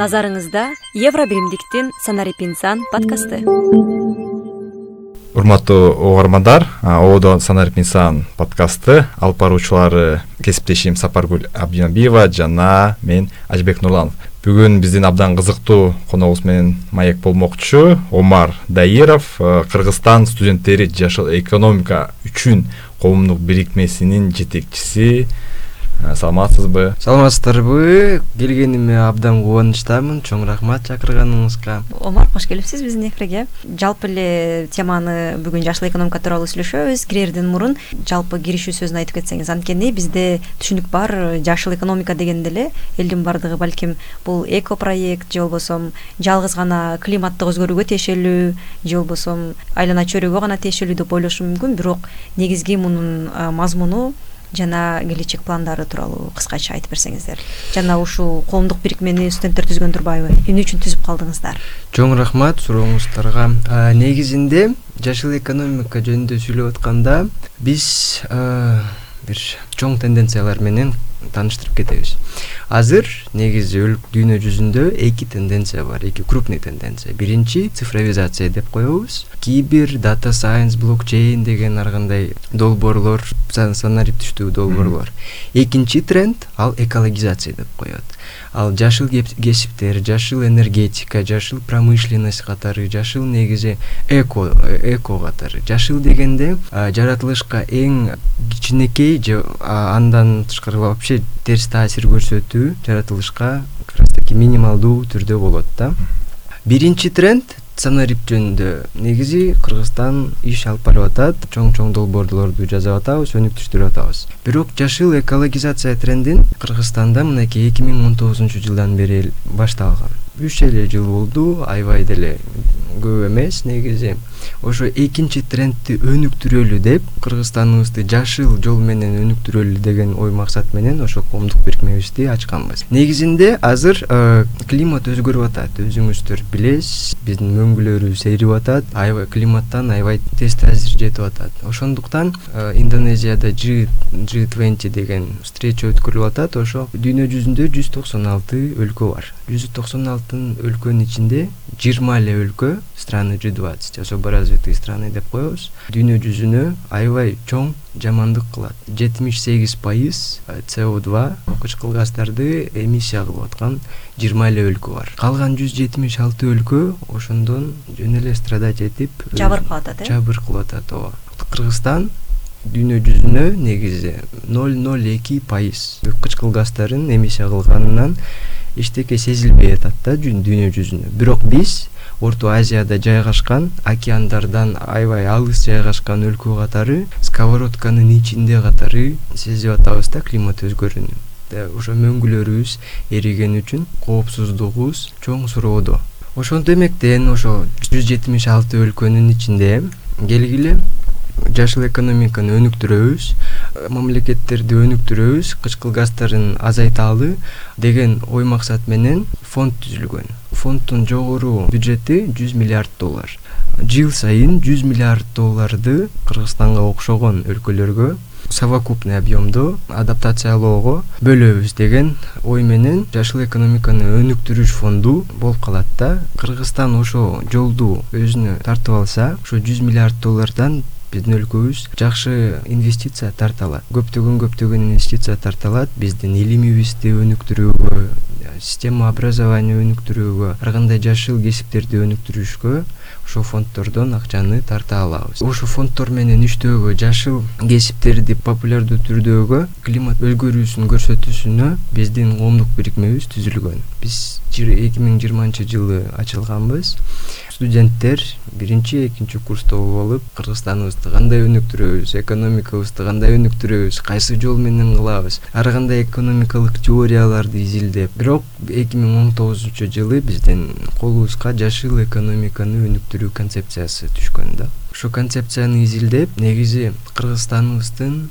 назарыңызда евро биримдиктин санарип инсан подкасты. Урматтуу угармандар ободо санарип инсан подкасты алып баруучулары кесиптешим сапаргүл абдинабиева жана мен ажыбек нурланов. Бүгүн биздин абдан кызыктуу коногубуз менен маек болмокчу омар даиров кыргызстан студенттери жашыл экономика үчүн коомдук бирикмесинин жетекчиси саламатсызбы? Саламатсыздарбы. Келгениме абдан кубанычтамын. Чоң рахмат чакырганыңызга. Омар кош келипсиз биздин эфирге. Жалпы эле теманы бүгүн жашыл экономика тууралуу сүйлөшөбүз. Кирерден мурун жалпы киришүү сөзүн айтып кетсеңиз анткени бизде түшүнүк бар. Жашыл экономика дегенде эле элдин баардыгы балким бул эко проект же болбосо жалгыз гана климаттык өзгөрүүгө тиешелүү же болбосо айлана чөйрөгө гана тиешелүү деп ойлошу мүмкүн. Бирок негизги мунун мазмуну жана келечек пландары тууралуу кыскача айтып берсеңиздер. Жана ушул коомдук бирикмени студенттер түзгөн турбайбы? Эмне үчүн түзүп калдыңыздар. Чоң рахмат сурооңуздарга негизинде жашыл экономика жөнүндө сүйлөп атканда биз бир чоң тенденциялар менен тааныштырып кетебиз. Азыр негизи дүйнө жүзүндө эки тенденция бар эки крупный тенденция. Биринчи цифровизация деп коебуз. Кибер дата сайенс блокчейн деген ар кандай долбоорлор санариптиштүү долбоорлор. Экинчи тренд ал экологизация деп коет ал жашыл кесиптер жашыл энергетика жашыл промышленность катары жашыл негизи эко эко катары. Жашыл дегенде жаратылышка эң кичинекей же андан тышкары вообще терс таасир көрсөтүү жаратылышка как раз таки минималдуу түрдө болот да. Биринчи тренд санарип жөнүндө негизи кыргызстан иш алып барып атат чоң чоң долбоорлорду жасап атабыз өнүктүрүп атабыз. Бирок жашыл экологизация трендин кыргызстанда мынакей эки миң он тогузунчу жылдан бери башталган үч эле жыл болду аябай деле көп эмес негизи. Ошо экинчи трендти өнүктүрөлү деп кыргызстаныбызды жашыл жол менен өнүктүрөлү деген ой максат менен ошо коомдук бирикмебизди ачканбыз. Негизинде азыр э, климат өзгөрүп атат өзүңүздөр билесиз. Биздин мөңгүлөрүбүз эрип атат аябай климаттан аябай тез таасир жетип атат. Ошондуктан э, индонезияда ж двенти деген встреча өткөрүлүп атат. Ошо дүйнө жүзүндө жүз токсон алты өлкө бар. Жүз токсон алты өлкөнүн ичинде жыйырма эле өлкө страны ж двадцать. Особо развитые страны деп коебуз. Дүйнө жүзүнө аябай чоң жамандык кылат. Жетимиш сегиз пайыз co два кычкыл газдарды эмиссия кылып аткан жыйырма эле өлкө бар. Калган жүз жетимиш алты өлкө ошондон жөн эле страдать этип жабыр кылып атат э? жабыр кылып атат ооба. Кыргызстан дүйнө жүзүнө негизи ноль ноль эки пайыз кычкыл газдарын эмиссия кылганынан эчтеке сезилбей атат да дүйнө жүзүнө. Бирок биз орто азияда жайгашкан океандардан аябай алыс жайгашкан өлкө катары сковородканын ичинде катары сезип атабыз да климат өзгөрүүнү ошо мөңгүлөрүбүз эригени үчүн коопсуздугубуз чоң суроодо ошондо эмектен ошо жүз жетимиш алты өлкөнүн ичинде келгиле жашыл экономиканы өнүктүрөбүз мамлекеттерди өнүктүрөбүз кычкыл газдарын азайталы деген ой максат менен фонд түзүлгөн. Фонддун жогору бюджети жүз миллиард доллар. Жыл сайын жүз миллиард долларды кыргызстанга окшогон өлкөлөргө совокупный объемдо адаптациялоого бөлөбүз деген ой менен жашыл экономиканы өнүктүрүш фонду болуп калат да кыргызстан ошол жолду өзүнө тартып алса ошо жүз миллиард доллардан биздин өлкөбүз жакшы инвестиция тарта алат көптөгөн көптөгөн инвестиция тарта алат биздин илимибизди өнүктүрүүгө система образования өнүктүрүүгө ар кандай жашыл кесиптерди өнүктүрүшкө ошол фонддордон акчаны тарта алабыз. Ошол фонддор менен иштөөгө жашыл кесиптерди популярдуу түрдөгө климат өзгөрүүсүн көрсөтүүсүнө биздин коомдук бирикмебиз түзүлгөн. Биз эки миң жыйырманчы жылы ачылганбыз студенттер биринчи экинчи курста болуп кыргызстаныбызды кандай өнүктүрөбүз экономикабызды кандай өнүктүрөбүз кайсы жол менен кылабыз ар кандай экономикалык теорияларды изилдеп бирок эки миң он тогузунчу жылы биздин колубузга жашыл экономиканы өнүктүрүү концепциясы түшкөн да. Ошол концепцияны изилдеп негизи кыргызстаныбыздын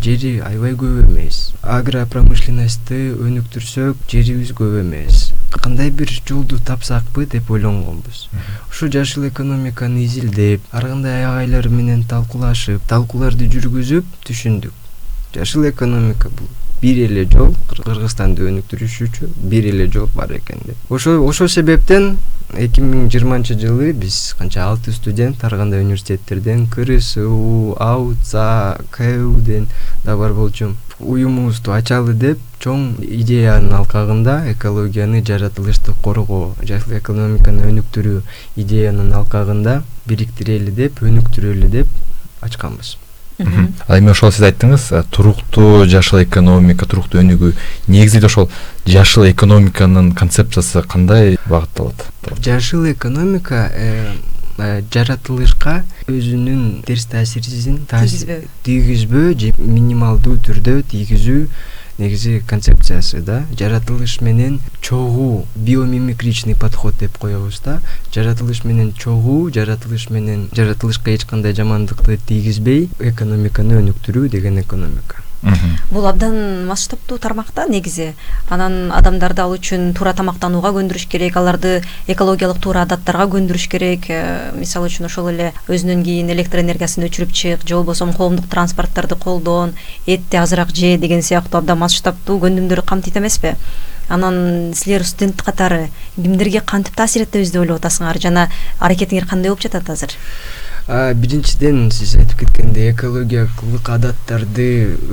жери аябай көп эмес. Агропромышленностьты өнүктүрсөк жерибиз көп эмес. Кандай бир жолду тапсакпы деп ойлонгонбуз. Ушу жашыл экономиканы изилдеп ар кандай агайлар менен талкуулашып талкууларды жүргүзүп түшүндүк. Жашыл экономика бул бир эле жол кыргызстанды өнүктүрүшүчү бир эле жол бар экен деп. Ошо ошол себептен эки миң жыйырманчы жылы биз канча алты студент ар кандай университеттерден крсу ауца кэуден да бар болчу. Уюмубузду ачалы деп чоң идеянын алкагында экологияны жаратылышты коргоо жашыл экономиканы өнүктүрүү идеянын алкагында бириктирели деп өнүктүрөлү деп ачканбыз ал эми ошол сиз айттыңыз туруктуу жашыл экономика туруктуу өнүгүү. Негизинде ошол жашыл экономиканын концепциясы кандай багытталат? Жашыл экономика э, э, жаратылышка өзүнүн терс таасирин тийгизбөө тийгизбөө же минималдуу түрдө тийгизүү негизи концепциясы да. Жаратылыш менен чогуу биомимикричный подход деп коебуз да. Жаратылыш менен чогуу жаратылыш менен жаратылышка эч кандай жамандыкты тийгизбей экономиканы өнүктүрүү деген экономика бул абдан масштабтуу тармак да негизи. Анан адамдарды ал үчүн туура тамактанууга көндүрүш керек аларды экологиялык туура адаттарга көндүрүш керек. Э, мисалы үчүн ошол эле өзүнөн кийин электр энергиясын өчүрүп чык же болбосо коомдук транспортторду колдон этти азыраак же деген сыяктуу абдан масштабтуу көндүмдөрдү камтыйт эмеспи анан силер студент катары кимдерге кантип таасир этебиз деп ойлоп атасыңар? Жана аракетиңер кандай болуп жатат азыр биринчиден сиз айтып кеткендей экологиялык адаттарды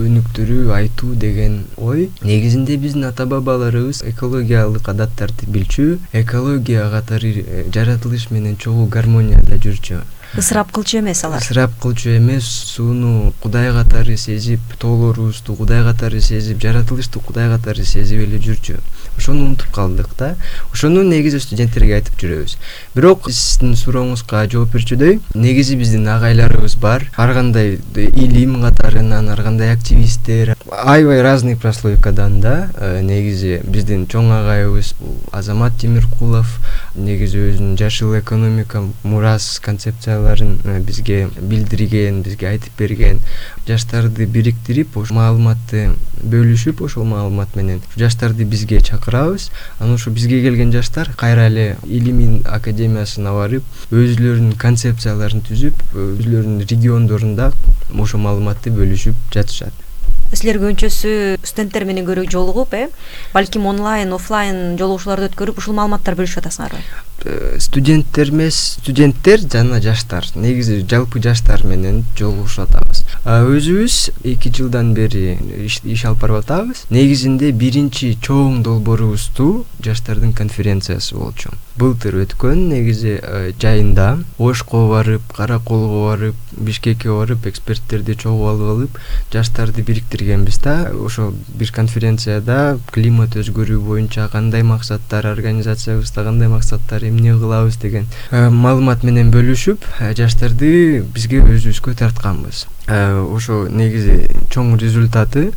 өнүктүрүү айтуу деген ой. Негизинде биздин ата бабаларыбыз экологиялык адаттарды билчү экология катары э, жаратылыш менен чогуу гармонияда жүрчү ысырап кылчу эмес алар. Ысырап кылчу эмес сууну кудай катары сезип тоолорубузду кудай катары сезип жаратылышты кудай катары сезип эле жүрчү. Ошону унутуп калдык да. Ошону негизи студенттерге айтып жүрөбүз. Бирок сиздин сурооңузга жооп берчүдөй негизи биздин агайларыбыз бар. Ар кандай илим катарынан ар кандай активисттер аябай разный прослойкадан да э, негизи биздин чоң агайыбыз бул азамат темиркулов. Негизи өзүнүн жашыл экономика мурас концепцияларын э, бизге билдирген бизге айтып берген. Жаштарды бириктирип ошол маалыматты бөлүшүп ошол маалымат менен жаштарды бизге чакырабыз. Анан ошо бизге келген жаштар кайра эле илимий академиясына барып өзүлөрүнүн концепцияларын түзүп өзүлөрүнүн региондорунда ошол маалыматты бөлүшүп жатышат силер көбүнчөсү студенттер менен көрө жолугуп э балким онлайн оффлайн жолугушууларды өткөрүп ушул маалыматтарды бөлүшүп атасыңарбы Э, студенттер эмес студенттер жана жаштар негизи жалпы жаштар менен жолугушуп атабыз. Өзүбүз эки жылдан бери иш алып барып атабыз. Негизинде биринчи чоң долбоорубузду жаштардын конференциясы болчу былтыр өткөн негизи э, жайында ошко барып кара колго барып бишкекке барып эксперттерди чогуу алып алып жаштарды бириктиргенбиз да. Ошо бир конференцияда климат өзгөрүү боюнча кандай максаттар организациябызда кандай максаттар эмне кылабыз деген э, маалымат менен бөлүшүп э, жаштарды бизге өзүбүзгө тартканбыз. Ошо негизи чоң результаты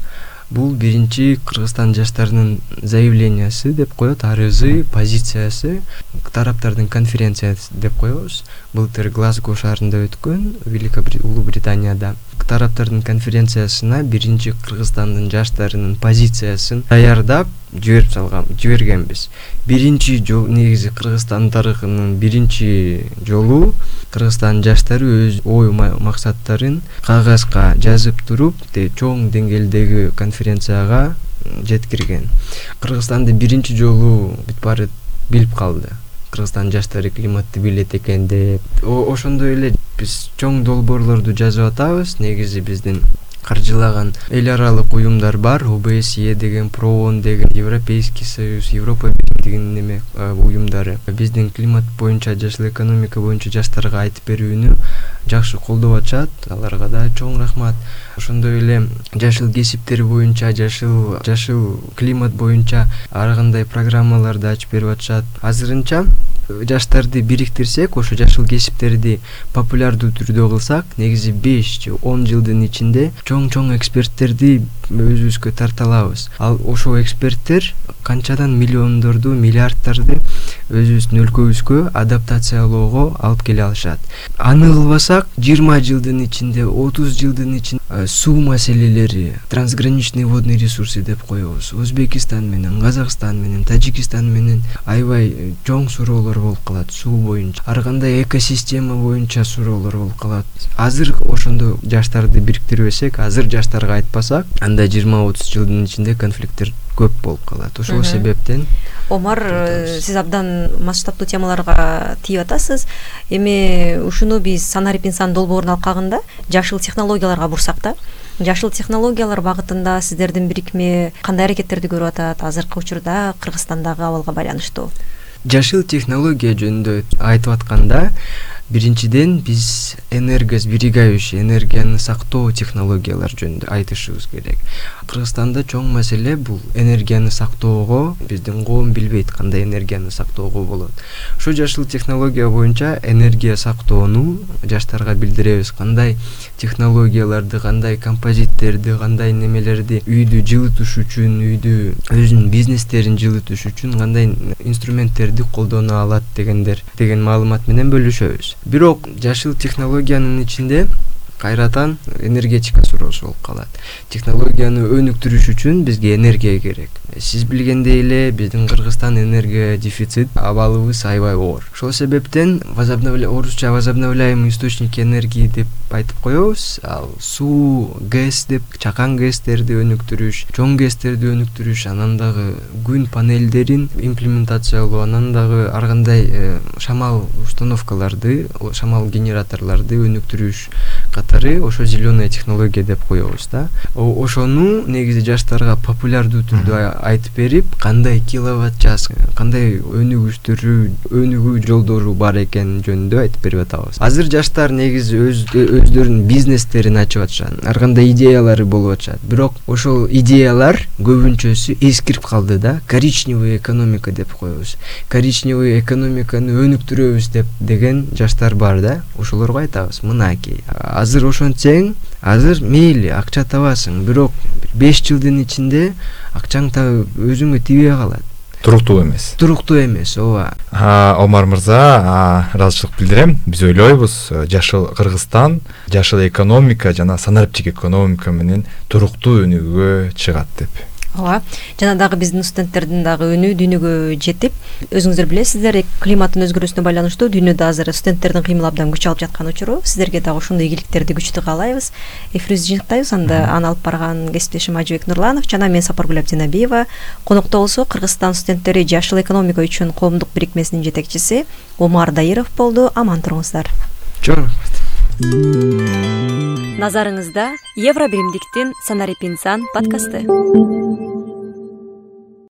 бул биринчи кыргызстан жаштарынын заявлениясы деп коет арызы позициясы тараптардын конференциясы деп коебуз. Былтыр глазго шаарында өткөн велико улуу британияда тараптардын конференциясына биринчи кыргызстандын жаштарынын позициясын даярдап жиберип салган жибергенбиз. Биринчи жолу негизи кыргызстан тарыхынын биринчи жолу кыргызстандын жаштары өз ой максаттарын кагазга жазып туруп чоң деңгээлдеги конференцияга жеткирген. Кыргызстанды биринчи жолу бүт баары билип калды кыргызстандын жаштары климатты билет экен деп. Ошондой эле биз чоң долбоорлорду жазып атабыз. Негизи биздин каржылаган. Эл аралык уюмдар бар. Обсе деген проон деген европейский союз европа бирдигинин эме уюмдары. Биздин климат боюнча жашыл экономика боюнча жаштарга айтып берүүнү жакшы колдоп атышат. Аларга да чоң рахмат. Ошондой эле жашыл кесиптер боюнча жашыл жашыл климат боюнча ар кандай программаларды ачып берип атышат. Азырынча жаштарды бириктирсек ошо жашыл кесиптерди популярдуу түрдө кылсак негизи беш же он жылдын ичинде чоң чоң эксперттерди өзүбүзгө тарта алабыз ал ошол эксперттер канчадан миллиондорду миллиарддарды өзүбүздүн өлкөбүзгө адаптациялоого алып келе алышат. Аны кылбасак жыйырма жылдын ичинде отуз жылдын ичинде э, суу маселелери трансграничный водный ресурсы деп коебуз. Өзбекистан менен казакстан менен тажикистан менен аябай э, чоң суроолор болуп калат суу боюнча. Ар кандай экосистема боюнча суроолор болуп калат. Азыр ошондо жаштарды бириктирбесек азыр жаштарга айтпасак анда анда жыйырма отуз жылдын ичинде конфликттер көп болуп калат. Ошол себептен омар э, сиз абдан масштабтуу темаларга тийип атасыз. Эми ушуну биз санарип инсан долбоорун алкагында жашыл технологияларга бурсак да. Жашыл технологиялар багытында сиздердин бирикме кандай аракеттерди көрүп атат? Азыркы учурда кыргызстандагы абалга байланыштуу. Жашыл технология жөнүндө айтып атканда биринчиден биз энергосберегающий энергияны сактоо технологиялар жөнүндө айтышыбыз керек. Кыргызстанда чоң маселе бул энергияны сактоого биздин коом билбейт кандай энергияны сактоого болот. Ошо жашыл технология боюнча энергия сактоону жаштарга билдиребиз. Кандай технологияларды кандай композиттерди кандай немелерди үйдү жылытыш үчүн үйдү өзүнүн бизнестерин жылытыш үчүн кандай инструменттерди колдоно алат дегендер деген маалымат менен бөлүшөбүз бирок жашыл технологиянын ичинде кайрадан энергетика суроосу болуп калат. Технологияны өнүктүрүш үчүн бизге энергия керек. Сиз билгендей эле биздин кыргызстан энергия дефицит абалыбыз аябай оор. Ошол себептен орусча возобновляемый источники энергии деп айтып коебуз. Ал суу гэс деп чакан гэстерди өнүктүрүш чоң гэстерди өнүктүрүш анан дагы күн панелдерин имплементациялоо анан дагы ар кандай э, шамал установкаларды шамал генераторлорду өнүктүрүш катары ошо зеленая технология деп коебуз да. Ошону негизи жаштарга популярдуу түрдө айтып берип кандай киловатт час кандай өнүгүштөрү өнүгүү жолдору бар экени жөнүндө айтып берип атабыз. Азыр жаштар негизи өз өздөрүнүн бизнестерин ачып атышат ар кандай идеялары болуп атышат. Бирок ошол идеялар көбүнчөсү эскирип калды да коричневый экономика деп коебуз. Коричневый экономиканы өнүктүрөбүз деп деген жаштар бар да ошолорго айтабыз. Мынакей азыр ошентсең азыр мейли акча табасың бирок беш жылдын ичинде акчаң өзүңө тийбей калат. Туруктуу эмес. Туруктуу эмес ооба. Омар мырза ыраазычылык билдирем. Биз ойлойбуз э, жашыл кыргызстан жашыл экономика жана санариптик экономика менен туруктуу өнүгүүгө чыгат деп ооба жана дагы биздин студенттердин дагы үнү дүйнөгө жетип өзүңүздөр билесиздер климаттын өзгөрүүсүнө байланыштуу дүйнөдө азыр студенттердин кыймылы абдан күч алып жаткан учуру. Сиздерге дагы ошондой ийгиликтерди күчтүү каалайбыз. Эфирибизди жыйынтыктайбыз. Анда аны алып барган кесиптешим ажыбек нурланов жана мен сапаргүл абдинабиева конокто болсо кыргызстан студенттери жашыл экономика үчүн коомдук бирикмесинин жетекчиси омар дайыров болду. Аман туруңуздар. Чоң назарыңызда евробиримдиктин санарип инсан подкасты